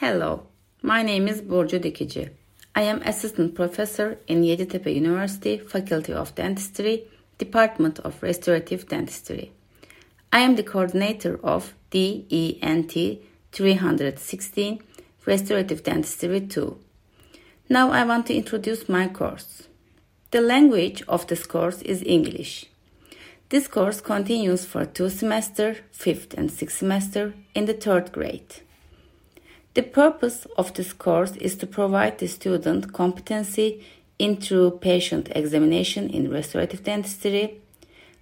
Hello, my name is Burcu Dikici. I am assistant professor in Yeditepe University, Faculty of Dentistry, Department of Restorative Dentistry. I am the coordinator of DENT 316 Restorative Dentistry 2. Now I want to introduce my course. The language of this course is English. This course continues for two semesters, fifth and sixth semester in the third grade. The purpose of this course is to provide the student competency in true patient examination in restorative dentistry,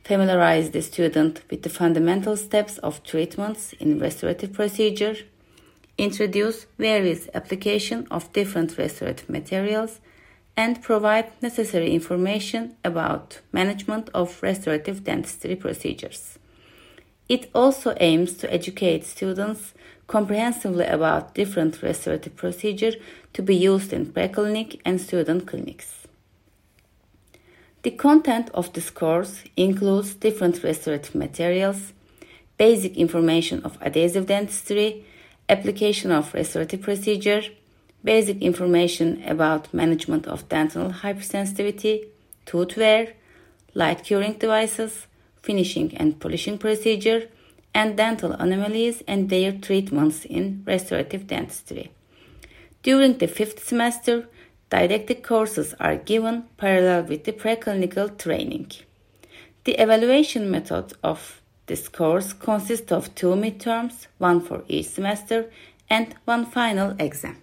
familiarize the student with the fundamental steps of treatments in restorative procedure, introduce various application of different restorative materials, and provide necessary information about management of restorative dentistry procedures. It also aims to educate students comprehensively about different restorative procedures to be used in preclinic and student clinics. The content of this course includes different restorative materials, basic information of adhesive dentistry, application of restorative procedure, basic information about management of dental hypersensitivity, tooth wear, light curing devices, finishing and polishing procedure, and dental anomalies and their treatments in restorative dentistry. During the fifth semester, didactic courses are given parallel with the preclinical training. The evaluation method of this course consists of two midterms, one for each semester, and one final exam.